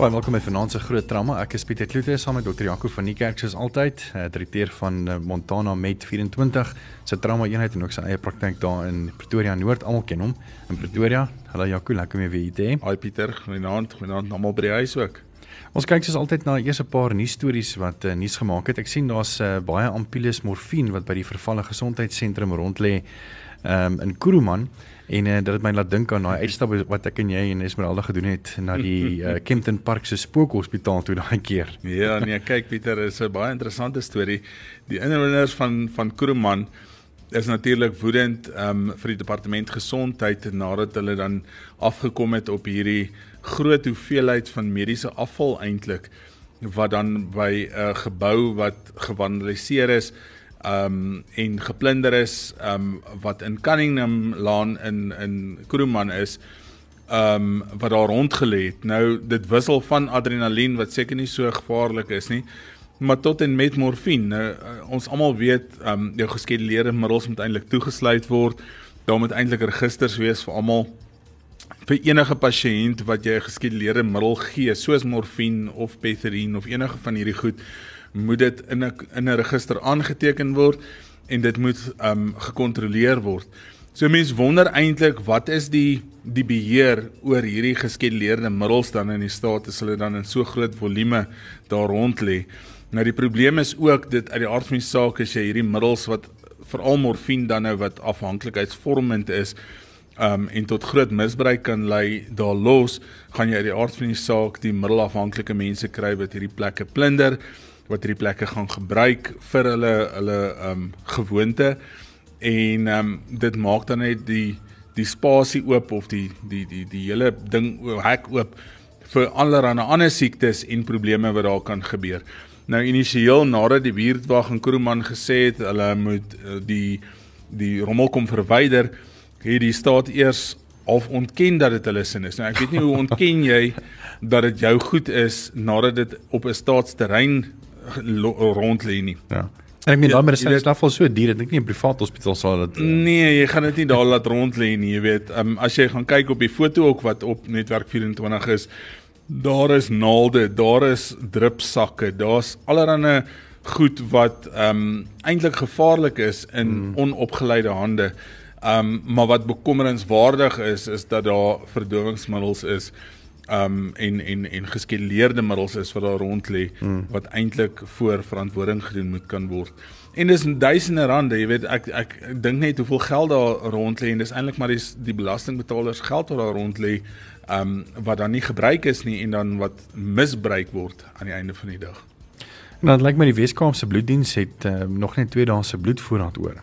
Baie welkom by Vanaand se Groot Trauma. Ek is Pieter Kloete saam met Dr. Jaco van die kerk soos altyd, uh, direkteur van uh, Montana Med 24 se trauma eenheid en ook sy eie praktyk daar in Pretoria Noord. Almal ken hom in Pretoria. Hallo Jaco, lekker om jou weer te hê. Hi Pieter, goeienaand, goeienaand almal by die huis ook. Ons kyk soos altyd na eers 'n paar nuusstories wat uh, nuus gemaak het. Ek sien daar's uh, baie ampules morfine wat by die vervalle gesondheidssentrum rond lê um, in Kuruman en uh, dit het my laat dink aan daai uitstap wat ek en jy en Esmeralda gedoen het na die uh, Kempton Park se spookhospitaal toe daai keer. Ja, nee, kyk Pieter, is 'n baie interessante storie. Die inwoners van van Kuruman is natuurlik woedend um, vir die departement gesondheid nadat hulle dan afgekom het op hierdie groot hoeveelheid van mediese afval eintlik wat dan by 'n uh, gebou wat gewandeliseer is um en geplunder is um wat in Cunningham Laan in in Kroeman is um wat daar rondgelê het. Nou dit wissel van adrenalien wat seker nie so gevaarlik is nie, maar tot en met morfine. Nou uh, ons almal weet um jou geskeduleerde middels moet eintlik toegesluit word. Daar moet eintlik registers wees vir almal vir enige pasiënt wat jy 'n geskeduleerde middel gee, soos morfine of pethidine of enige van hierdie goed moet dit in 'n in 'n register aangeteken word en dit moet um gekontroleer word. So mense wonder eintlik wat is die die beheer oor hierdie geskeduleerde middels dan in die staat as hulle dan in so groot volume daar rond lê. Nou die probleem is ook dit uit die aard van die saak as jy hierdie middels wat veral morfine dan nou wat afhanklikheidsvormend is um en tot groot misbruik kan lei daar los gaan jy uit die aard van die saak die middelafhanklike mense kry wat hierdie plekke plunder wat hierdie plekke gaan gebruik vir hulle hulle ehm um, gewoonte en ehm um, dit maak dan net die die spasie oop of die die die die hele ding hek oop vir allerlei ander siektes en probleme wat daar kan gebeur. Nou initieel nadat die buurtwag in Kroeman gesê het hulle moet uh, die die rommel kom verwyder, het die staat eers of ontken dat dit hulle sin is. Nou ek weet nie hoe ontken jy dat dit jou goed is nadat dit op 'n staatsterrein rond lê nie. Ja. En ek meen daai medisyne is nogval so duur, ek dink nie 'n privaat hospitaal sal dit uh... Nee, jy gaan dit nie daar laat rond lê nie, jy weet. Um, as jy gaan kyk op die foto ook wat op netwerk 24 is, daar is naalde, daar is drupsakke, daar's allerlei goed wat ehm um, eintlik gevaarlik is in mm. onopgeleide hande. Ehm um, maar wat bekommerenswaardig is is dat daar verdowingsmiddels is um en en en geskeduleerde middels is wat daar rond lê hmm. wat eintlik voor verantwoording gedoen moet kan word. En dis duisende rande, jy weet ek ek, ek dink net hoeveel geld daar rond lê en dis eintlik maar die die belastingbetalers geld wat daar rond lê um wat dan nie gebruik is nie en dan wat misbruik word aan die einde van die dag. Nou dit lyk my die Weskaapse bloeddiens het uh, nog net 2 dae se bloedvoorraad oor.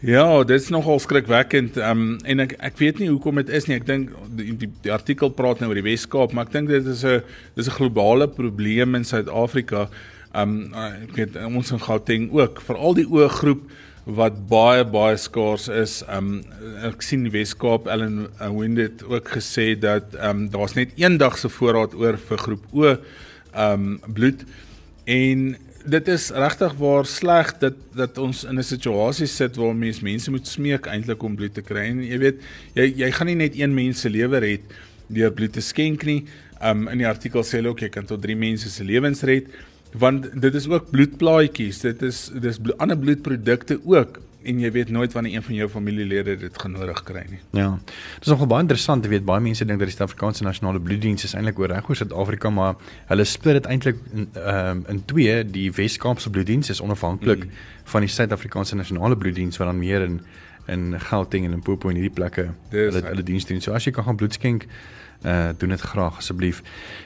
Ja, dit is nogal skrikwekkend. Ehm um, en ek ek weet nie hoekom dit is nie. Ek dink die, die die artikel praat nou oor die Wes-Kaap, maar ek dink dit is 'n dis 'n globale probleem in Suid-Afrika. Ehm um, ek weet ons in Gauteng ook, veral die oë groep wat baie baie skaars is. Ehm um, ek sien die Wes-Kaap Ellen uh, Winded ook gesê dat ehm um, daar's net een dag se voorraad oor vir groep O ehm um, bloed en dit is regtig waar sleg dat dat ons in 'n situasie sit waar mense mense moet smeek eintlik om bloed te kry en jy weet jy jy gaan nie net een mens se lewe red deur bloed te skenk nie. Um in die artikel sê hulle ook jy kan tot 3 mense se lewens red want dit is ook bloedplaatjies. Dit is dis blo ander bloedprodukte ook en jy weet nooit wanneer een van jou familielede dit genodig kry nie. Ja. Dit is nogal baie interessant, jy weet baie mense dink dat die Suid-Afrikaanse Nasionale Bloeddiens is eintlik oor reg oor Suid-Afrika, maar hulle split dit eintlik in ehm um, in twee. Die Wes-Kaapse Bloeddiens is onafhanklik mm. van die Suid-Afrikaanse Nasionale Bloeddiens wat dan meer in in Gauteng en Limpopo en hierdie plekke hulle hulle diens doen. So as jy kan gaan bloed skenk uh doen dit graag asseblief.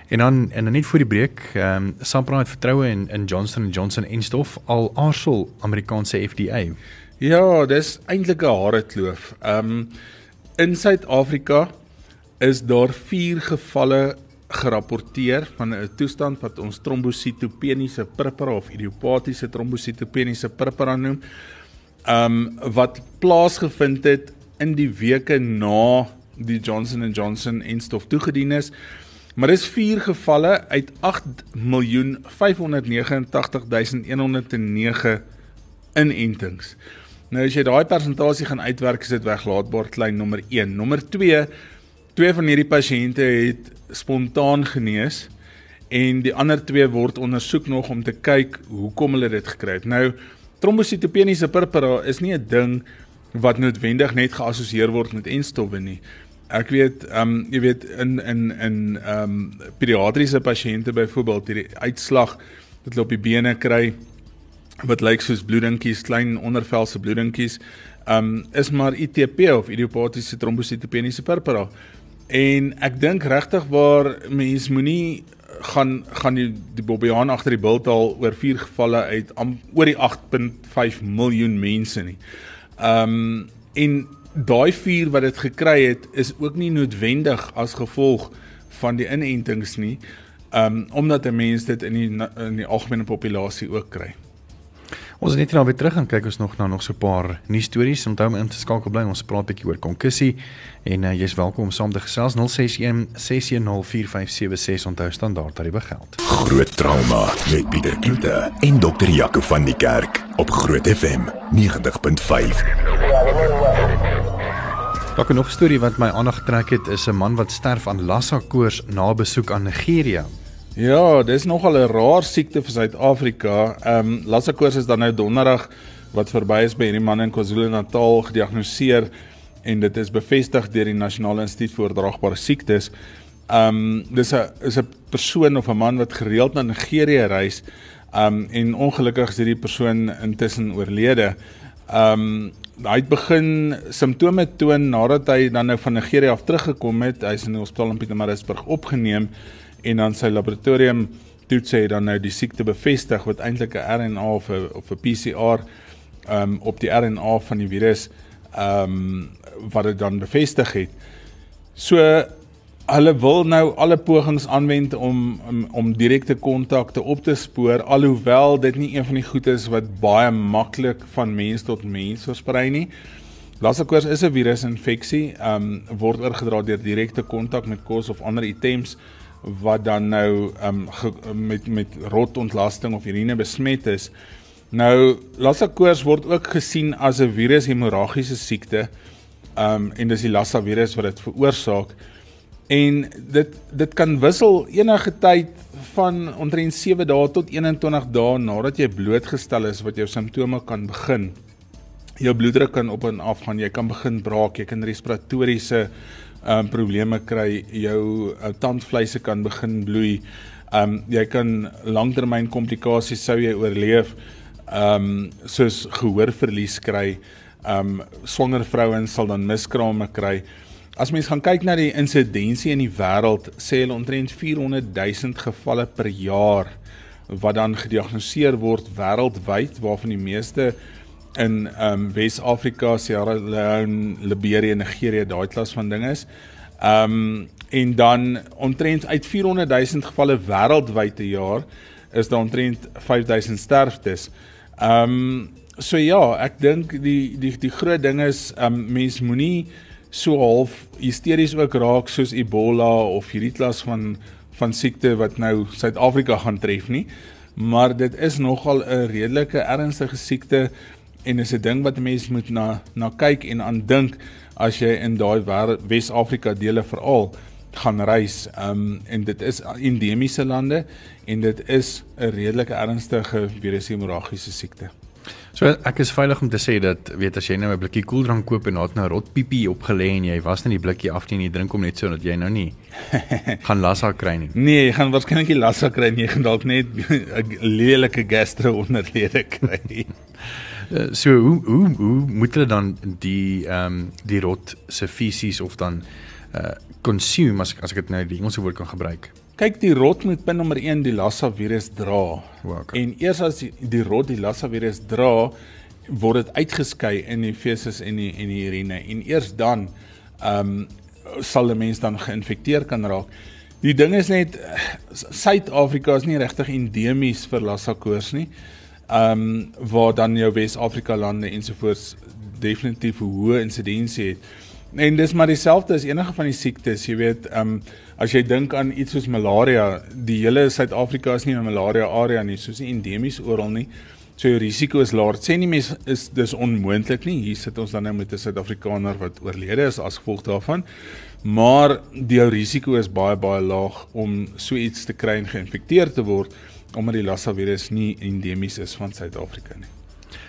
En dan en dan net voor die breek, ehm um, Sampra het vertroue in in Johnson & Johnson en stof al aarsel Amerikaanse FDA. Ja, dis eintlik 'n hare kloof. Ehm um, in Suid-Afrika is daar 4 gevalle gerapporteer van 'n toestand wat ons trombositopeniese purpura of idiopatiese trombositopeniese purpura noem. um wat plaasgevind het in die weke na die Johnson & Johnson en stof toegedien is. Maar dis 4 gevalle uit 8 miljoen 589109 inentings. Nou as jy daai persentasie gaan uitwerk, is dit weglaatbaar klein nommer 1. Nommer 2, twee van hierdie pasiënte het spontaan genees en die ander twee word ondersoek nog om te kyk hoekom hulle dit gekry het. Nou trombositopeniese purpura is nie 'n ding wat noodwendig net geassosieer word met enstowwe nie. Ek weet, ehm um, jy weet in in in ehm um, pediatriese pasiënte byvoorbeeld hierdie uitslag wat hulle op die bene kry wat lyk soos bloedingkies, klein ondervelse bloedingkies, ehm um, is maar ITP of idiopatiese trombositopeniese purpura. En ek dink regtig waar mens moenie gaan gaan die die Bobbejaan agter die bulthaal oor vier gevalle uit am, oor die 8.5 miljoen mense nie. Ehm um, en daai vuur wat dit gekry het is ook nie noodwendig as gevolg van die inentings nie. Um omdat 'n mens dit in die in die algemene populasie ook kry. Ons het net nou weer terug gaan kyk ons nog na nog so 'n paar nuus stories. Onthou om in te skakel bly. Ons praat 'n bietjie oor konkussie en uh, jy's welkom om saam te gesels 061 6104576 onthou standaard tariewe geld. Groot trauma met Pieter Kloete en dokter Jaco van die Kerk op Groot FM 90.5. Daar kan nog 'n storie wat my aandag getrek het is 'n man wat sterf aan Lassa koors na besoek aan Nigeria. Ja, dis nogal 'n raar siekte vir Suid-Afrika. Ehm um, Lassa koors is dan nou donderdag wat verby is by hierdie man in KwaZulu-Natal gediagnoseer en dit is bevestig deur die Nasionale Instituut vir Oordraagbare Siektes. Ehm um, dis 'n is 'n persoon of 'n man wat gereeld na Nigeria reis. Ehm um, en ongelukkig is hierdie persoon intussen oorlede. Ehm um, hy het begin simptome toon nadat hy dan nou van Nigeria af teruggekom het. Hy's in die hospitaal in Pietermaritzburg opgeneem en dan sy laboratorium toets hy dan nou die siekte bevestig wat eintlik 'n RNA of 'n of 'n PCR ehm um, op die RNA van die virus ehm um, wat dit dan bevestig het. So hulle wil nou alle pogings aanwend om om, om direkte kontakte op te spoor alhoewel dit nie een van die goed is wat baie maklik van mens tot mens versprei nie. Lassa koors is 'n virusinfeksie, ehm um, word oorgedra deur direkte kontak met kos of ander items wat dan nou ehm um, met met rotontlasting of urine besmet is. Nou Lassa koors word ook gesien as 'n virus hemorragiese siekte. Ehm um, en dis die Lassa virus wat dit veroorsaak en dit dit kan wissel enige tyd van omtrent 7 dae tot 21 dae nadat jy blootgestel is wat jou simptome kan begin. Jou bloeddruk kan op en af gaan, jy kan begin braak, jy kan respiratoriese um probleme kry, jou uh, tandvleise kan begin bloei. Um jy kan langtermyn komplikasies sou jy oorleef. Um soos gehoorverlies kry. Um swanger vrouens sal dan miskrame kry. As mens gaan kyk na die insidensie in die wêreld, sê hulle omtrent 400 000 gevalle per jaar wat dan gediagnoseer word wêreldwyd, waarvan die meeste in ehm um, Wes-Afrika, Sierra Leone, Liberia, Nigeria, daai klas van dinge is. Ehm um, en dan omtrent uit 400 000 gevalle wêreldwyd per jaar is daar omtrent 5000 sterftes. Ehm um, so ja, ek dink die die die groot ding is ehm um, mens moenie so half hysteries ook raak soos Ebola of hierdie klas van van siekte wat nou Suid-Afrika gaan tref nie. Maar dit is nogal 'n redelike ernstige siekte en is 'n ding wat mense moet na na kyk en aan dink as jy in daai Wes-Afrika dele veral gaan reis. Um en dit is endemiese lande en dit is 'n redelike ernstige virushemorragiese siekte. So ek is veilig om te sê dat weet as jy nou 'n blikkie koeldrank koop en het nou rot piepie opgelê en jy was net die blikkie af teen jy drink hom net so dat jy nou nie gaan lassa kry nie. Nee, jy gaan waarskynlik nie lassa kry nie, jy gaan dalk net 'n lelike gastro onderlede kry. Eh, so hoe hoe hoe moet hulle dan die ehm um, die rot se fisies of dan uh consume as as ek dit nou die Engelse woord kan gebruik? Kyk, die rot moet bin nommer 1 die Lassa virus dra. Okay. En eers as die, die rot die Lassa virus dra, word dit uitgeskei in die feses en die en die urine en eers dan ehm um, sal 'n mens dan geïnfekteer kan raak. Die ding is net Suid-Afrika is nie regtig endemies vir Lassa koors nie. Ehm um, waar dan jou Wes-Afrika lande ensovoorts definitief 'n hoë insidensie het. En dis maar dieselfde as enige van die siektes, jy weet, ehm um, as jy dink aan iets soos malaria, die hele Suid-Afrika is nie 'n malaria area nie, soos nie endemies oral nie. So jou risiko is laag. Sê nie mense is dis onmoontlik nie. Hier sit ons dan nou met 'n Suid-Afrikaner wat oorlede is as gevolg daarvan. Maar die jou risiko is baie baie laag om so iets te kry en geïnfekteer te word omdat die Lassa virus nie endemies is van Suid-Afrika nie.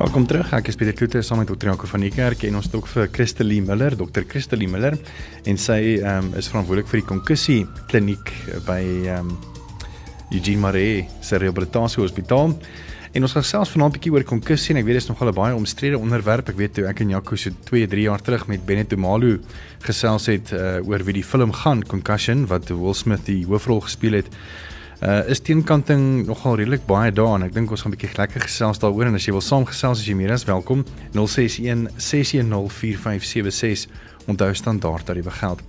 Welkom terug. Ek is Pieter Kloete saam met Dr. Janko van die kerk en ons het ook vir Christelie Miller, Dr. Christelie Miller en sy um, is verantwoordelik vir die konkussie kliniek by um, Eugene Maree se rehabilitasie hospitaal. En ons gaan selfs vanaand 'n bietjie oor konkussie en ek weet dit is nogal 'n baie omstrede onderwerp. Ek weet toe ek en Jaco so 2, 3 jaar terug met Benito Malu gesels het uh, oor wie die film gaan Concussion wat Will Smith die hoofrol gespeel het uh, is teenkanting nogal redelik baie daar en ek dink ons gaan 'n bietjie lekker gesels daaroor en as jy wil saamgesels as jy meer as welkom 061 610 4576 onthou standaard tariewe geld.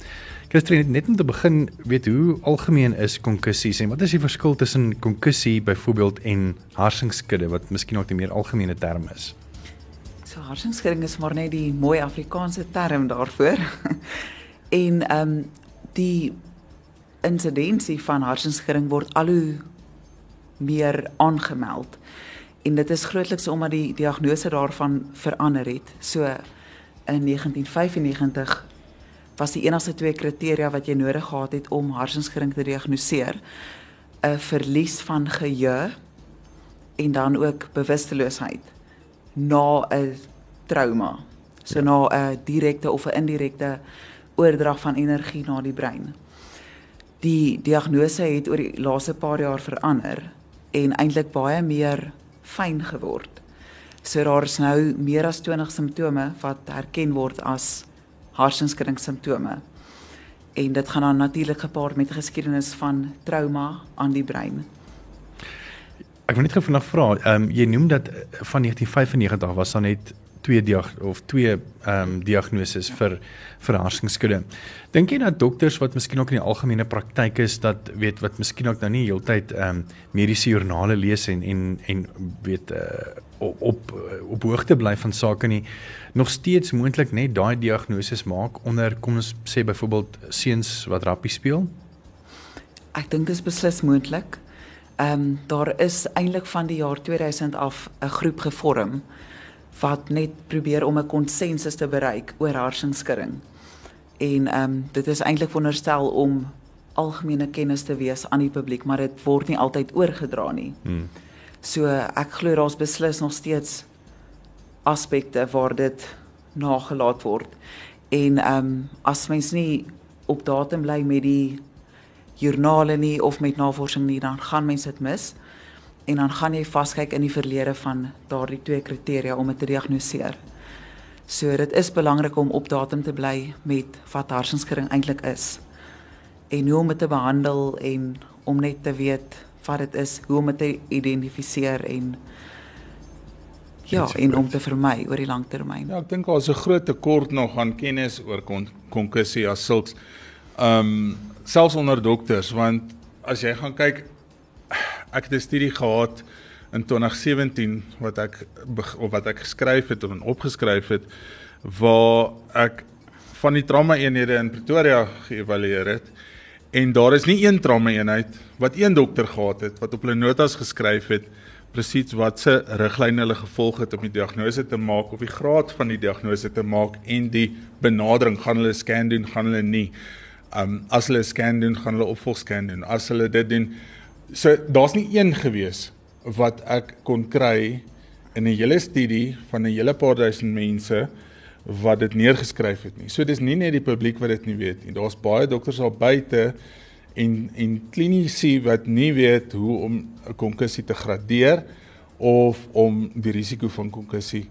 Christine net om te begin weet hoe algemeen is konkussies en wat is die verskil tussen konkussie byvoorbeeld en harsingsskudde wat miskien ook 'n meer algemene term is. So harsingsskudding is maar net die mooi Afrikaanse term daarvoor. en ehm um, die insidensie van hartsenskudding word al hoe meer aangemeld. En dit is grootliks omdat die diagnose daarvan verander het. So in 1995 was die enigste twee kriteria wat jy nodig gehad het om hartsenskudding te diagnoseer, 'n verlies van geheue en dan ook bewusteloosheid na 'n trauma. So ja. na 'n direkte of 'n indirekte oordrag van energie na die brein die diagnose het oor die laaste paar jaar verander en eintlik baie meer fyn geword. So daar is nou meer as 20 simptome wat herken word as hartsenskudding simptome. En dit gaan dan natuurlik gepaard met geskiedenis van trauma aan die brein. Ek wil net gou vanaand vra, ehm um, jy noem dat van 1995 was daar net twee of twee ehm um, diagnoses vir vir hartskudde. Dink jy dat dokters wat miskien ook in die algemene praktyk is dat weet wat miskien ook nou nie heeltyd ehm um, mediese joernale lees en en en weet uh, op op op hoogte bly van sake nie nog steeds moontlik net daai diagnoses maak onder kom ons sê byvoorbeeld seuns wat rappie speel? Ek dink dit is beslis moontlik. Ehm um, daar is eintlik van die jaar 2000 af 'n groep gevorm wat net probeer om 'n konsensus te bereik oor harsingskudding. En ehm um, dit is eintlik veronderstel om algemene kennis te wees aan die publiek, maar dit word nie altyd oorgedra nie. Hmm. So ek glo daar's beslis nog steeds aspekte waar dit nagelaat word. En ehm um, as mens nie op datum bly met die joernale nie of met navorsing nie, dan gaan mense dit mis en dan gaan jy vaskyk in die verlede van daardie twee kriteria om dit te diagnoseer. So dit is belangrik om op datum te bly met wat hartsenskudding eintlik is en hoe om dit te behandel en om net te weet wat dit is, hoe om dit te identifiseer en ja, en om te vermy oor die lang termyn. Ja, ek dink daar's 'n groot tekort nog aan kennis oor konkussie as sulks. Ehm um, selfs onder dokters want as jy gaan kyk ek het 'n studie gehad in 2017 wat ek of wat ek geskryf het of opgeskryf het waar ek van die trauma eenhede in Pretoria geëvalueer het en daar is nie een trauma eenheid wat een dokter gehad het wat op hulle notas geskryf het presies wat se riglyne hulle gevolg het om die diagnose te maak of die graad van die diagnose te maak en die benadering gaan hulle scan doen gaan hulle nie. Um, as hulle scan doen gaan hulle opvolgscan doen. As hulle dit doen So daar's nie een gewees wat ek kon kry in 'n hele studie van 'n hele paar duisend mense wat dit neergeskryf het nie. So dis nie net die publiek wat dit nie weet nie. Daar's baie dokters al buite en en klinisi wat nie weet hoe om 'n konkussie te gradeer of om die risiko van konkussie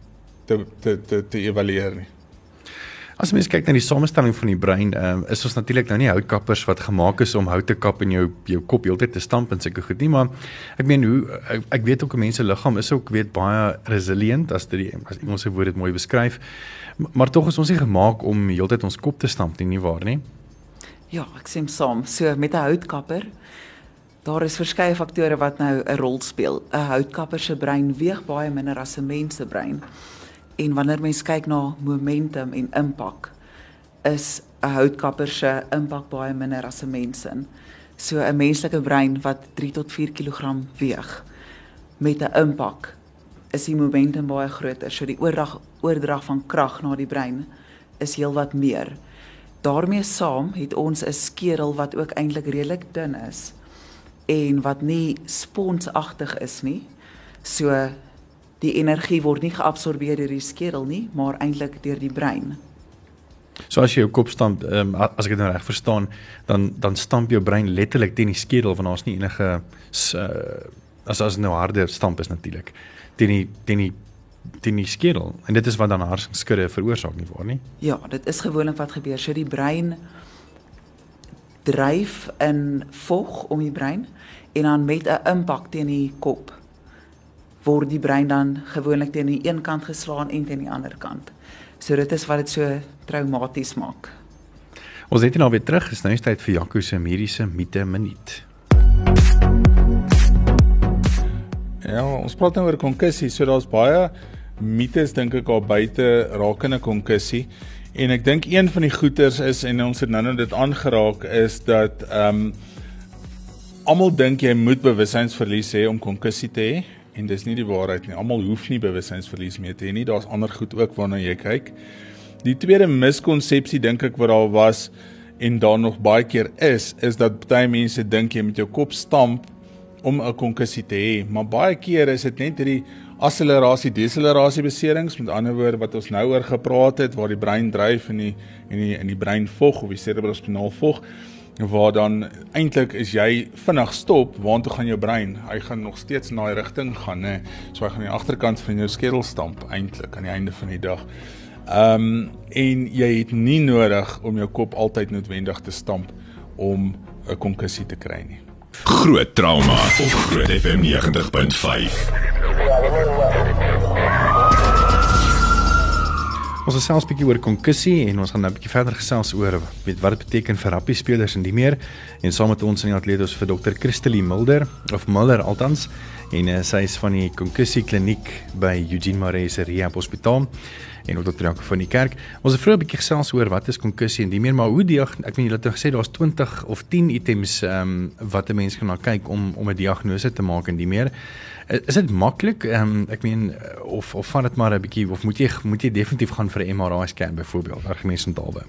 te te te, te evalueer nie. As mens kyk na die samestelling van die brein, um, is ons natuurlik nou nie houtkappers wat gemaak is om hout te kap en jou jou kop heeltyd te stamp en sulke goed nie, maar ek meen hoe ek, ek weet ook 'n mens se liggaam is ook weet baie resilient as dit as Engelse woord dit mooi beskryf. Maar tog is ons nie gemaak om heeltyd ons kop te stamp nie, nie waar nie? Ja, ek sê saam. So met 'n houtkapper Daar is verskeie faktore wat nou 'n rol speel. 'n Houtkapper se brein weeg baie minder as 'n mens se brein. En wanneer mens kyk na momentum en impak, is 'n houtkapper se impak baie minder as 'n mens se. So 'n menslike brein wat 3 tot 4 kg weeg met 'n impak is die momentum baie groter. So die oordrag oordrag van krag na die brein is heelwat meer. daarmee saam het ons 'n skedel wat ook eintlik redelik dun is en wat nie sponsagtig is nie. So die energie word nie geabsorbeer deur die skedel nie, maar eintlik deur die brein. So as jy jou kop stamp, um, as ek dit nou reg verstaan, dan dan stamp jou brein letterlik teen die skedel want daar's nie enige uh, as as nou harde stamp is natuurlik teen die teen die teen die skedel en dit is wat dan hartskudde veroorsaak nie waar nie? Ja, dit is gewoonlik wat gebeur. So die brein dryf in vog om die brein en dan met 'n impak teen die kop word die brein dan gewoonlik teen die een kant geslaan en teen die ander kant. So dit is wat dit so traumaties maak. Ons het nou weer terug, is nou tyd vir Jaco se mediese mite minuut. Ja, ons praat nou oor konkussie, so daar's baie mites dink ek al buite rakende konkussie. En ek dink een van die goeters is en ons het nou-nou dit aangeraak is dat ehm um, almal dink jy moet bewussynsverlies hê om konkussie te hê en dis nie die waarheid nie. Almal hoef nie bewussynsverlies mee te hê nie. Daar's ander goed ook waarna jy kyk. Die tweede miskonsepsie dink ek wat daar was en daar nog baie keer is, is dat baie mense dink jy met jou kop stamp om 'n konkussie te hê, maar baie keer is dit net hierdie akselerasie deselerasie beserings met ander woorde wat ons nou oor gepraat het waar die brein dryf in die in die in die brein vog of die cerebrospinaal vog waar dan eintlik is jy vinnig stop, waartoe gaan jou brein? Hy gaan nog steeds na die rigting gaan, nê. So hy gaan aan die agterkant van jou skedel stamp eintlik aan die einde van die dag. Ehm um, en jy het nie nodig om jou kop altyd noodwendig te stamp om 'n konkussie te kry nie. Groot trauma op Groot FM 90.5. Ons gesels 'n bietjie oor konkussie en ons gaan nou 'n bietjie verder gesels oor weet wat dit beteken vir rugby spelers en die meer. En saam met ons in die atleet ons vir dokter Christelie Mulder of Muller altans en uh, sy is van die konkussie kliniek by Eugene Maree se Rehab Hospitaal en ook dokter Jaco van die kerk. Ons het vroeër 'n bietjie gesels oor wat is konkussie en die meer maar hoe die ek weet julle het nou gesê daar's 20 of 10 items ehm um, wat 'n mens kan na kyk om om 'n diagnose te maak en die meer. Is dit maklik? Ehm um, ek meen of of vat dit maar 'n bietjie of moet jy moet jy definitief gaan vir 'n MRI scan byvoorbeeld, argumententaalbe.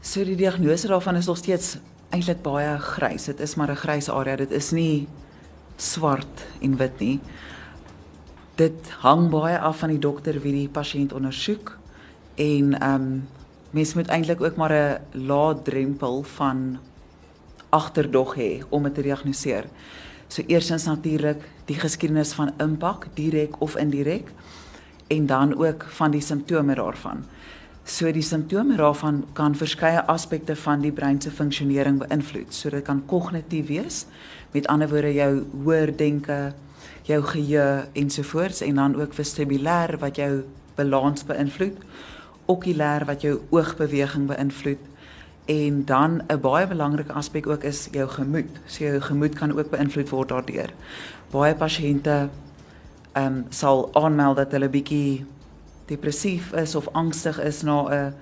So die diagnose daarvan is nog steeds eintlik baie grys. Dit is maar 'n grys area. Dit is nie swart en wit nie. Dit hang baie af van die dokter wie die pasiënt ondersoek en ehm um, mens moet eintlik ook maar 'n lae drempel van agterdog hê om dit te diagnoseer. So eersins natuurlik die geskiedenis van impak direk of indirek en dan ook van die simptome daarvan. So die simptome daarvan kan verskeie aspekte van die brein se funksionering beïnvloed. So dit kan kognitief wees, met ander woorde jou hoër denke, jou geheue ensovoorts en dan ook vestibulêr wat jou balans beïnvloed, okulêr wat jou oogbeweging beïnvloed En dan 'n baie belangrike aspek ook is jou gemoed. So jou gemoed kan ook beïnvloed word daardeur. Baie pasiënte ehm um, sal aanmeld dat hulle bietjie depressief is of angstig is na 'n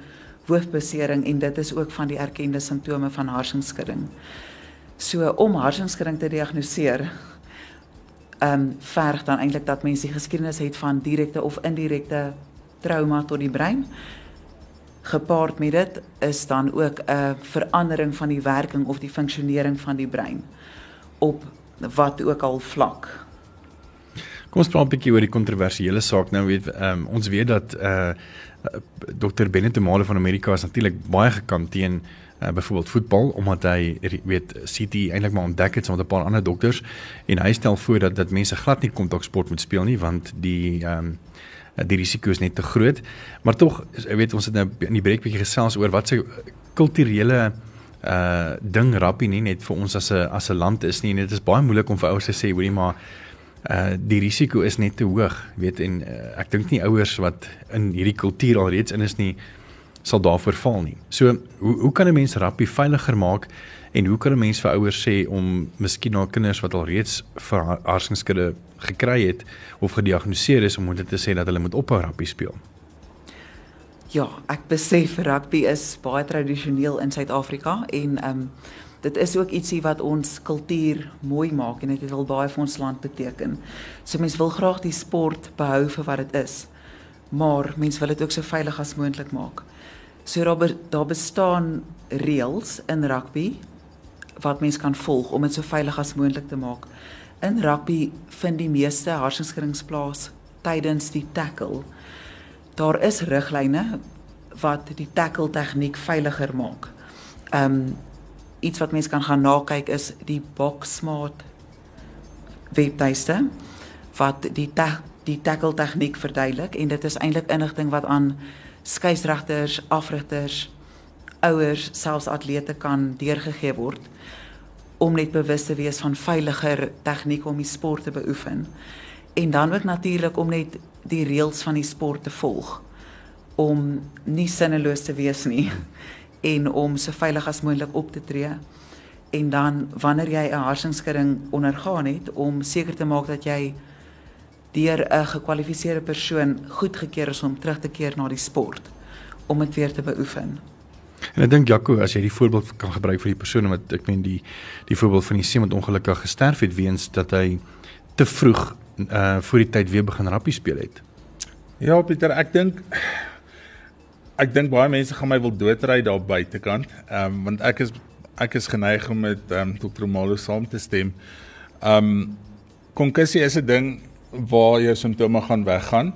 hoofbesering en dit is ook van die erkende simptome van harsenskudding. So om harsenskudding te diagnoseer ehm um, verg dan eintlik dat mense die geskiedenis het van direkte of indirekte trauma tot die brein gepaard met dit is dan ook 'n verandering van die werking of die funksionering van die brein op wat ook al vlak. Kom ons praat 'n bietjie oor die kontroversiële saak nou weet um, ons weet dat uh Dr Bennett Male van Amerika is natuurlik baie gekant teen uh, byvoorbeeld voetbal omdat hy weet City eintlik maar ontdek het saam met 'n paar ander dokters en hy stel voor dat dat mense glad nie kontaksport moet speel nie want die um, die risiko is net te groot. Maar tog, ek weet ons het nou in die breek bietjie gesels oor wat se kulturele uh ding rappie nie net vir ons as 'n as 'n land is nie. Dit is baie moeilik om vir ouers te sê hoorie maar uh die risiko is net te hoog, weet en uh, ek dink nie ouers wat in hierdie kultuur alreeds in is nie sal daarvoor val nie. So hoe hoe kan 'n mens rappie veiliger maak en hoe kan 'n mens vir ouers sê om miskien na kinders wat alreeds hartskinkskade gekry het of gediagnoseer is om hulle te sê dat hulle moet ophou rappie speel? Ja, ek besef rugby is baie tradisioneel in Suid-Afrika en ehm um, dit is ook ietsie wat ons kultuur mooi maak en dit het al baie vir ons land beteken. So mense wil graag die sport behou vir wat dit is. Maar mense wil dit ook so veilig as moontlik maak. So daar daar bestaan reëls in rugby wat mense kan volg om dit so veilig as moontlik te maak. In rugby vind die meeste harsingskirings plaas tydens die tackle daar is riglyne wat die tackle tegniek veiliger maak. Um, iets wat mense kan gaan nakyk is die Boxsmart webtuiste wat die ta die tackle tegniek verduidelik en dit is eintlik inligting wat aan skeieregters, afrigters, ouers, selfs atlete kan deurgegee word om net bewus te wees van veiliger tegniek om die sport te beoefen. En dan ook natuurlik om net die reëls van die sport te volg om nie sinneloos te wees nie en om so veilig as moontlik op te tree en dan wanneer jy 'n harsingskudding ondergaan het om seker te maak dat jy deur 'n gekwalifiseerde persoon goedgekeur is om terug te keer na die sport om dit weer te beoefen. En ek dink Jaco, as jy die voorbeeld kan gebruik vir die persoon wat ek meen die die voorbeeld van die seun wat ongelukkig gesterf het weens dat hy te vroeg uh voor die tyd weer begin rappie speel het. Ja Pieter, ek dink ek dink baie mense gaan my wil doodry daar buitekant. Ehm um, want ek is ek is geneig om met ehm um, Dr. Malo saam te stem. Ehm um, konkussie is 'n ding waar jou simptome gaan weggaan,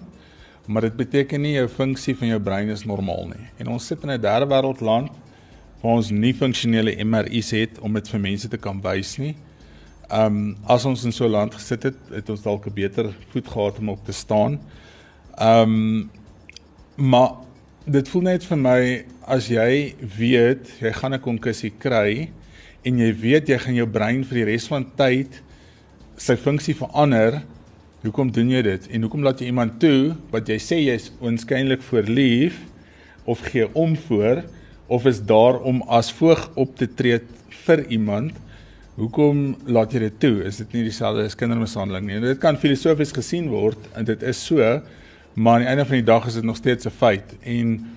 maar dit beteken nie jou funksie van jou brein is normaal nie. En ons sit in 'n derde wêreld land waar ons nie funksionele MRI's het om dit vir mense te kan wys nie. Um, as ons in so 'n land gesit het, het ons dalk 'n beter voet gehad om op te staan. Um, maar dit voel net vir my as jy weet jy gaan 'n konkussie kry en jy weet jy gaan jou brein vir die res van tyd sy funksie verander hoekom doen jy dit? En hoekom laat jy iemand toe wat jy sê jy's onskynlik voor lief of gee om voor of is daar om as voog op te tree vir iemand? Hoekom laat jy dit toe? Is dit nie dieselfde as kindermishandeling nie? Dit kan filosofies gesien word en dit is so maar aan die einde van die dag is dit nog steeds 'n feit. En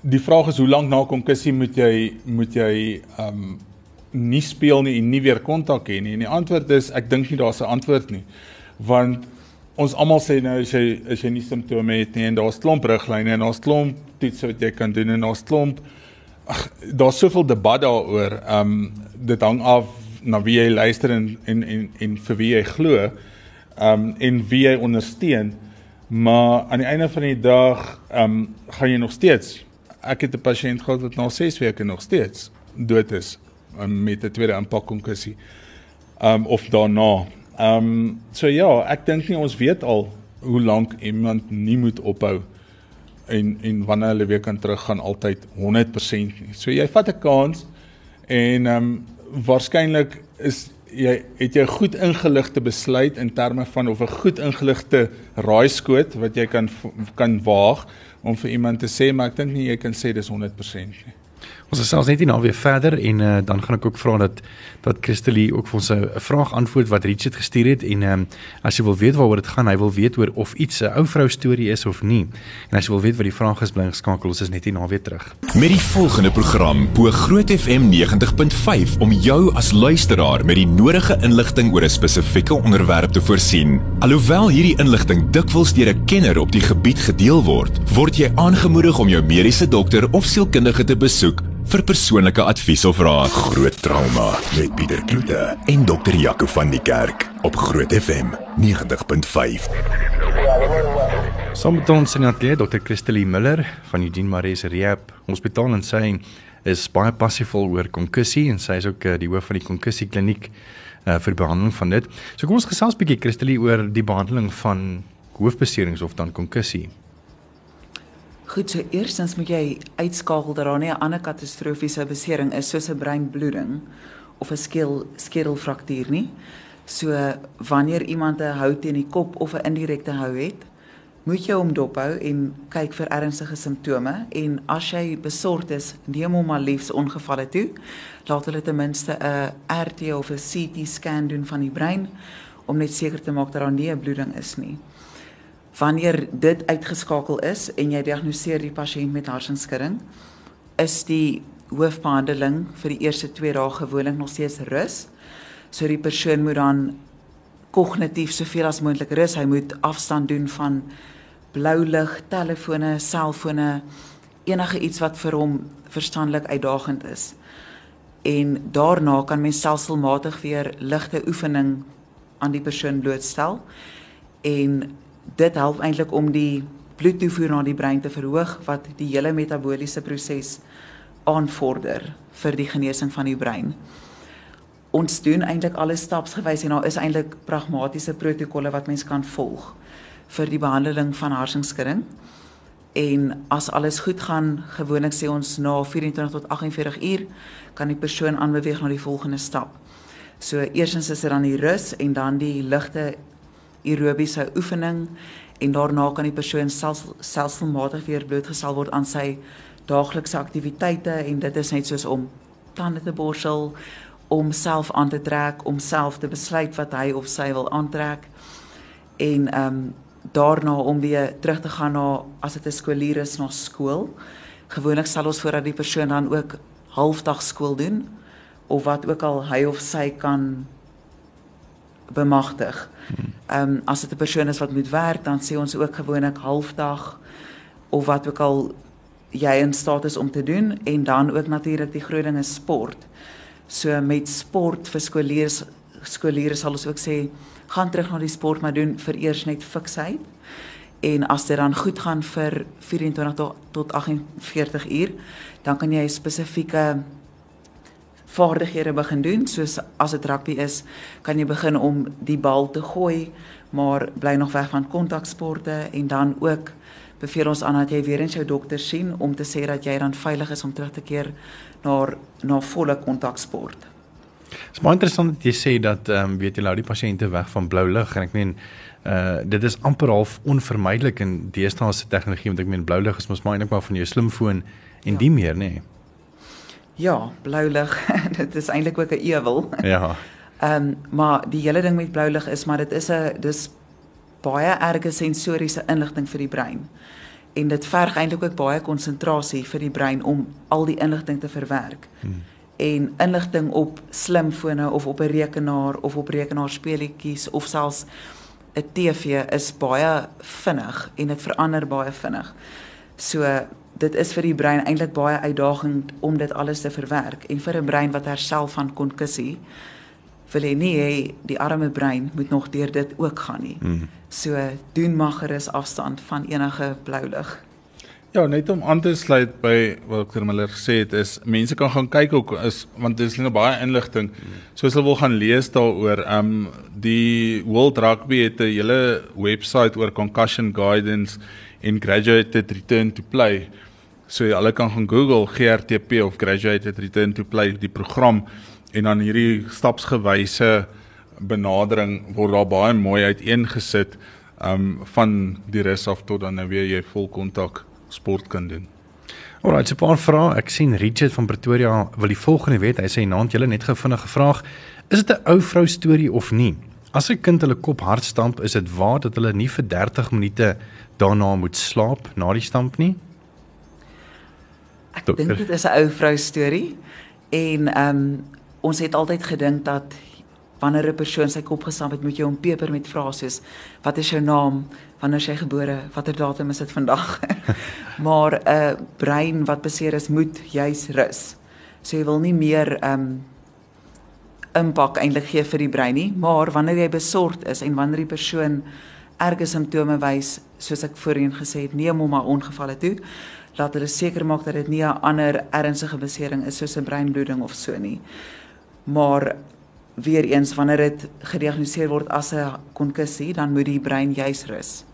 die vraag is hoe lank na konkussie moet jy moet jy um nie speel nie en nie weer kontak hê nie? En die antwoord is ek dink nie daar's 'n antwoord nie want ons almal sê nou as jy as jy nie simptome het nie en daar's klomp riglyne en daar's klomp toetse wat jy kan doen en daar's klomp daar's soveel debat daaroor um dit hang af na wie jy luister en en en, en vir wie jy glo um en wie jy ondersteun Maar aan die einde van die dag, ehm um, gaan jy nog steeds. Ek het 'n pasiënt gehad wat na 6 weke nog steeds dood is um, met 'n tweede inpakkonkussie. Ehm um, of daarna. Ehm um, so ja, ek dink nie ons weet al hoe lank iemand nie moet ophou en en wanneer hulle weer kan teruggaan altyd 100% nie. So jy vat 'n kans en ehm um, waarskynlik is jy het jy goed ingeligte besluit in terme van of 'n goed ingeligte raaiskoot wat jy kan kan waag om vir iemand te sê maar ek dink nie jy kan sê dis 100% nie. Ons sal selfs net nie nou weer verder en uh, dan gaan ek ook vra dat dat Christelie ook vir ons 'n vraag antwoord wat Richard gestuur het en um, as jy wil weet waaroor dit gaan, hy wil weet oor of iets 'n ou vrou storie is of nie. En as jy wil weet wat die vraag is, bly geskakel, ons is net hier na weer terug. Met die volgende program bo Groot FM 90.5 om jou as luisteraar met die nodige inligting oor 'n spesifieke onderwerp te voorsien. Alhoewel hierdie inligting dikwels deur 'n kenner op die gebied gedeel word, word jy aangemoedig om jou mediese dokter of sielkundige te besoek vir persoonlike advies of raad. Groot trauma met Pieter Kloete en dokter Jaco van die Kerk op Groot FM 90.5. Saam met ons in die ateljee Dr. Christelie Miller van Eugene Maree Rehab Hospitaal en sy is baie passievol oor konkussie en sy is ook uh, die hoof van die konkussie kliniek uh, vir behandeling van dit. So kom ons gesels 'n bietjie Christelie oor die behandeling van hoofbeserings of dan konkussie. Goed, so eerstens moet jy uitskakel dat daar nie 'n ander katastrofiese besering is soos 'n breinbloeding of 'n skeel skedelfraktuur nie. So wanneer iemand 'n hou teen die kop of 'n indirekte hou het, moet jy hom dophou en kyk vir ernstige simptome en as jy besorgd is, neem hom maar liefs ongevalle toe. Laat hulle ten minste 'n RT of 'n CT scan doen van die brein om net seker te maak dat daar nie 'n bloeding is nie. Wanneer dit uitgeskakel is en jy diagnoseer die pasiënt met hersenskudding, is die hoofbehandeling vir die eerste 2 dae gewoonlik nog steeds rus. So die persoon moet dan kognitief soveel as moontlik rus. Hy moet afstand doen van blou lig, telefone, selfone, enige iets wat vir hom verstandelik uitdagend is. En daarna kan mens selfselmatig weer ligte oefening aan die persoon blootstel. En dit help eintlik om die bloedtoevoer na die brein te verhoog wat die hele metabooliese proses aanvorder vir die genesing van die brein. Ons doen eintlik alles stapsgewys en daar is eintlik pragmatiese protokolle wat mens kan volg vir die behandeling van hersenskudding. En as alles goed gaan, gewoonlik sê ons na 24 tot 48 uur kan die persoon aanbeweeg na die volgende stap. So eersins is dit dan die rus en dan die ligte aerobiese oefening en daarna kan die persoon self selfmatig weer blootgestel word aan sy daaglikse aktiwiteite en dit is net soos om tande te borsel, om self aan te trek, om self te besluit wat hy of sy wil aantrek. En ehm um, daarna om weer terug te gaan na as dit 'n skoolier is na skool. Gewoonlik sal ons voordat die persoon dan ook halfdag skool doen of wat ook al hy of sy kan bemagtig. Ehm um, as dit 'n persoon is wat moet werk, dan sê ons ook gewoonlik halfdag of wat ook al jy in staat is om te doen en dan ook natuurlik die groot ding is sport. So met sport vir skooliers skooliere sal ons ook sê gaan terug na die sport maar doen vir eers net fiksheid. En as dit dan goed gaan vir 24 tot, tot 48 uur, dan kan jy spesifieke vaardighede begin doen soos as dit rugby is, kan jy begin om die bal te gooi, maar bly nog weg van kontaksporte en dan ook beveel ons aan dat jy weer eens jou dokter sien om te sê dat jy dan veilig is om terug te keer na na volle kontaksport. Dit is baie interessant dat jy sê dat ehm um, weet jy hou die pasiënte weg van blou lig en ek meen uh dit is amper half onvermydelik in deesdae se tegnologie want ek meen blou lig is mos maar eintlik maar van jou slimfoon en ja. die meer nê. Nee. Ja, blou lig, dit is eintlik ook 'n ewel. Ja. Ehm um, maar die hele ding met blou lig is maar dit is 'n dis baie erge sensoriese inligting vir die brein. En dit verg eintlik ook baie konsentrasie vir die brein om al die inligting te verwerk. Hmm en inligting op slimfone of op 'n rekenaar of op rekenaarspeletjies of selfs 'n TV is baie vinnig en dit verander baie vinnig. So dit is vir die brein eintlik baie uitdagend om dit alles te verwerk en vir 'n brein wat herstel van konkussie wil jy nie hê die arme brein moet nog deur dit ook gaan nie. Mm. So doen maggerus afstand van enige blou lig. Ja, net om aan te sluit by wat Dr. Miller gesê het is mense kan gaan kyk ook is want dit is nou baie inligting. So as hulle wil gaan lees daaroor, ehm um, die World Rugby het 'n hele webwerf oor concussion guidance en graduated return to play. So hulle kan gaan Google GRTP of graduated return to play die program en dan hierdie stapsgewyse benadering word daar baie mooi uiteengesit um, van die res af tot dan nou weer jy vol kontak sport kan doen. Alraai, 'n paar vrae. Ek sien Richard van Pretoria wil die volgende weet. Hy sê naand julle net gevindig gevraag, is dit 'n ou vrou storie of nie? As 'n kind hulle kop hard stamp, is dit waar dat hulle nie vir 30 minute daarna moet slaap na die stamp nie? Ek dink dit is 'n ou vrou storie en ehm um, ons het altyd gedink dat wanneer 'n persoon sy kop gestamp het, moet jy hom peper met vrae soos wat is jou naam, wanneer is jy gebore, watter datum is dit vandag? maar 'n uh, brein wat beseer is, moet juis rus. So jy wil nie meer ehm um, impak eintlik gee vir die brein nie, maar wanneer jy besorgd is en wanneer die persoon erge simptome wys, soos ek voorheen gesê het, neem hom maar ongevalle toe. Laat hulle seker maak dat dit nie 'n ander ernstige besering is soos 'n breinbloeding of so nie. Maar weer eens wanneer dit gediagnoseer word as 'n konkussie, dan moet die brein juis rus.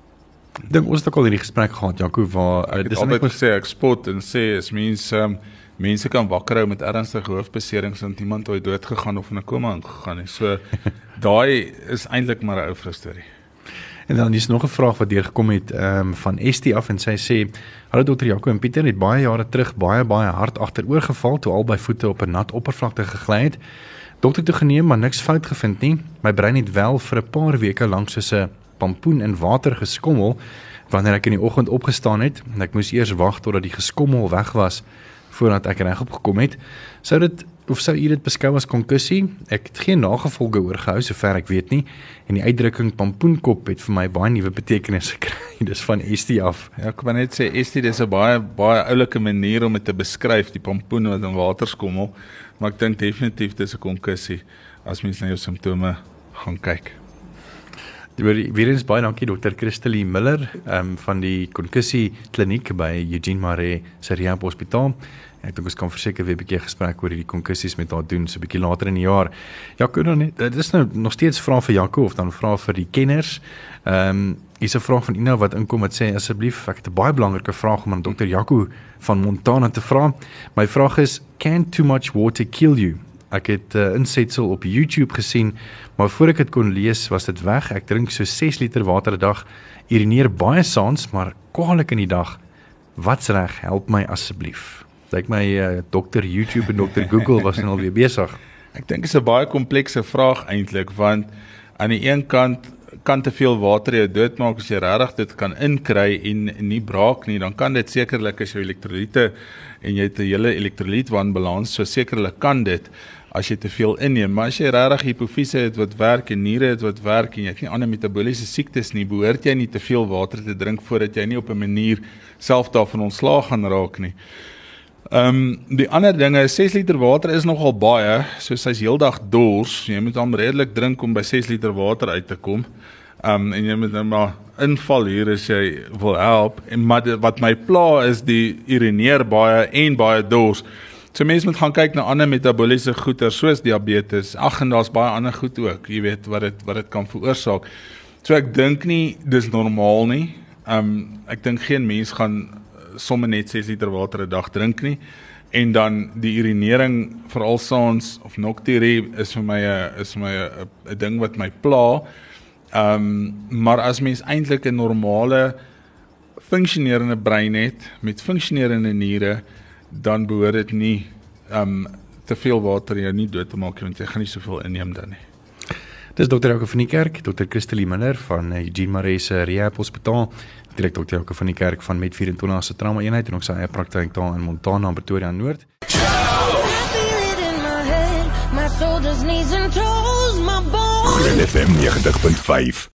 Ek dink ons het ook al hierdie gesprek gehad, Jaco, waar uh, dis net gesê ek spot en sê as mens um, mense kan wakker hou met ernstige hoofbeserings en iemand ooit dood gegaan of in 'n koma ingegaan het. So daai is eintlik maar 'n ou vrugstorie. En dan is nog 'n vraag wat deur gekom het ehm um, van Estie af en sy sê: "Hallo dokter Jaco en Pieter het baie jare terug baie baie hard agteroor geval toe albei voete op 'n nat oppervlakte gegly het. Dokter toe geneem maar niks fout gevind nie. My brein het wel vir 'n paar weke lank soos 'n pampoen in water geskommel wanneer ek in die oggend opgestaan het en ek moes eers wag totdat die geskommel weg was voordat ek regop gekom het. Sou dit of sou u dit beskou as konkussie? Ek het geen nagevolge oorgehou sover ek weet nie en die uitdrukking pampoenkop het vir my baie nuwe betekenis gekry. Dis van Estie af. Ja, ek wou net sê Estie dis 'n baie baie oulike manier om dit te beskryf, die pampoen wat in water skommel, maar ek dink definitief dis 'n konkussie as mens na jou simptome gaan kyk. Weer eens baie dankie dokter Christelie Miller um, van die konkussie kliniek by Eugene Maree se rehab hospitaal. Ek dink ons kan verseker weer 'n bietjie gespreek oor hierdie konkussies met haar doen so 'n bietjie later in die jaar. Jaco dan net dit is nou nog steeds vra vir Jaco of dan vra vir die kenners. Ehm um, hier's 'n vraag van Ina wat inkom wat sê asseblief ek het 'n baie belangrike vraag om aan dokter Jaco van Montana te vra. My vraag is can too much water kill you? Ek het 'n uh, insetsel op YouTube gesien, maar voor ek dit kon lees, was dit weg. Ek drink so 6 liter water 'n dag. Urineer baie saans, maar kwaliek in die dag. Wat's reg? Help my asseblief. Lyk my uh, dokter YouTube en dokter Google was nou al weer besig. Ek dink dit is 'n baie komplekse vraag eintlik want aan die een kant kan te veel water jou doodmaak as jy regtig dit kan inkry en nie braak nie, dan kan dit sekerlik as jou elektrolyte en jy het 'n hele elektrolytwanbalans, so sekerlik kan dit as jy te veel inneem. Maar as jy regtig hipofise het wat werk en niere het wat werk en jy het nie ander metabooliese siektes nie, behoort jy nie te veel water te drink voordat jy nie op 'n manier self daarvan ontslaag gaan raak nie. Ehm um, die ander dinge, 6 liter water is nogal baie, soos hy's heeldag dors. Jy moet hom redelik drink om by 6 liter water uit te kom. Ehm um, en jy moet nou maar inval hier as jy wil help. En maar wat my pla is die urineer baie en baie dors. So mense moet gaan kyk na ander metabooliese goeie soos diabetes. Ag en daar's baie ander goed ook, jy weet wat dit wat dit kan veroorsaak. So ek dink nie dis normaal nie. Um ek dink geen mens gaan sommer net 6 liter water 'n dag drink nie. En dan die urinering veral saans of nokturie is vir my 'n is vir my 'n ding wat my pla. Um maar as mens eintlik 'n normale funksionerende brein het met funksionerende niere dan behoort dit nie um te veel water jou nie dood te maak want jy gaan nie soveel inneem dan nie. Dis dokter Jouke van die kerk, dokter Christelie Miller van Eugene Maree se Rehab Hospitaal, direk dokter Jouke van die kerk van Met 24 se trauma eenheid en ook sy eie praktyk daar in Montana, Pretoria Noord. Groot FM 90.5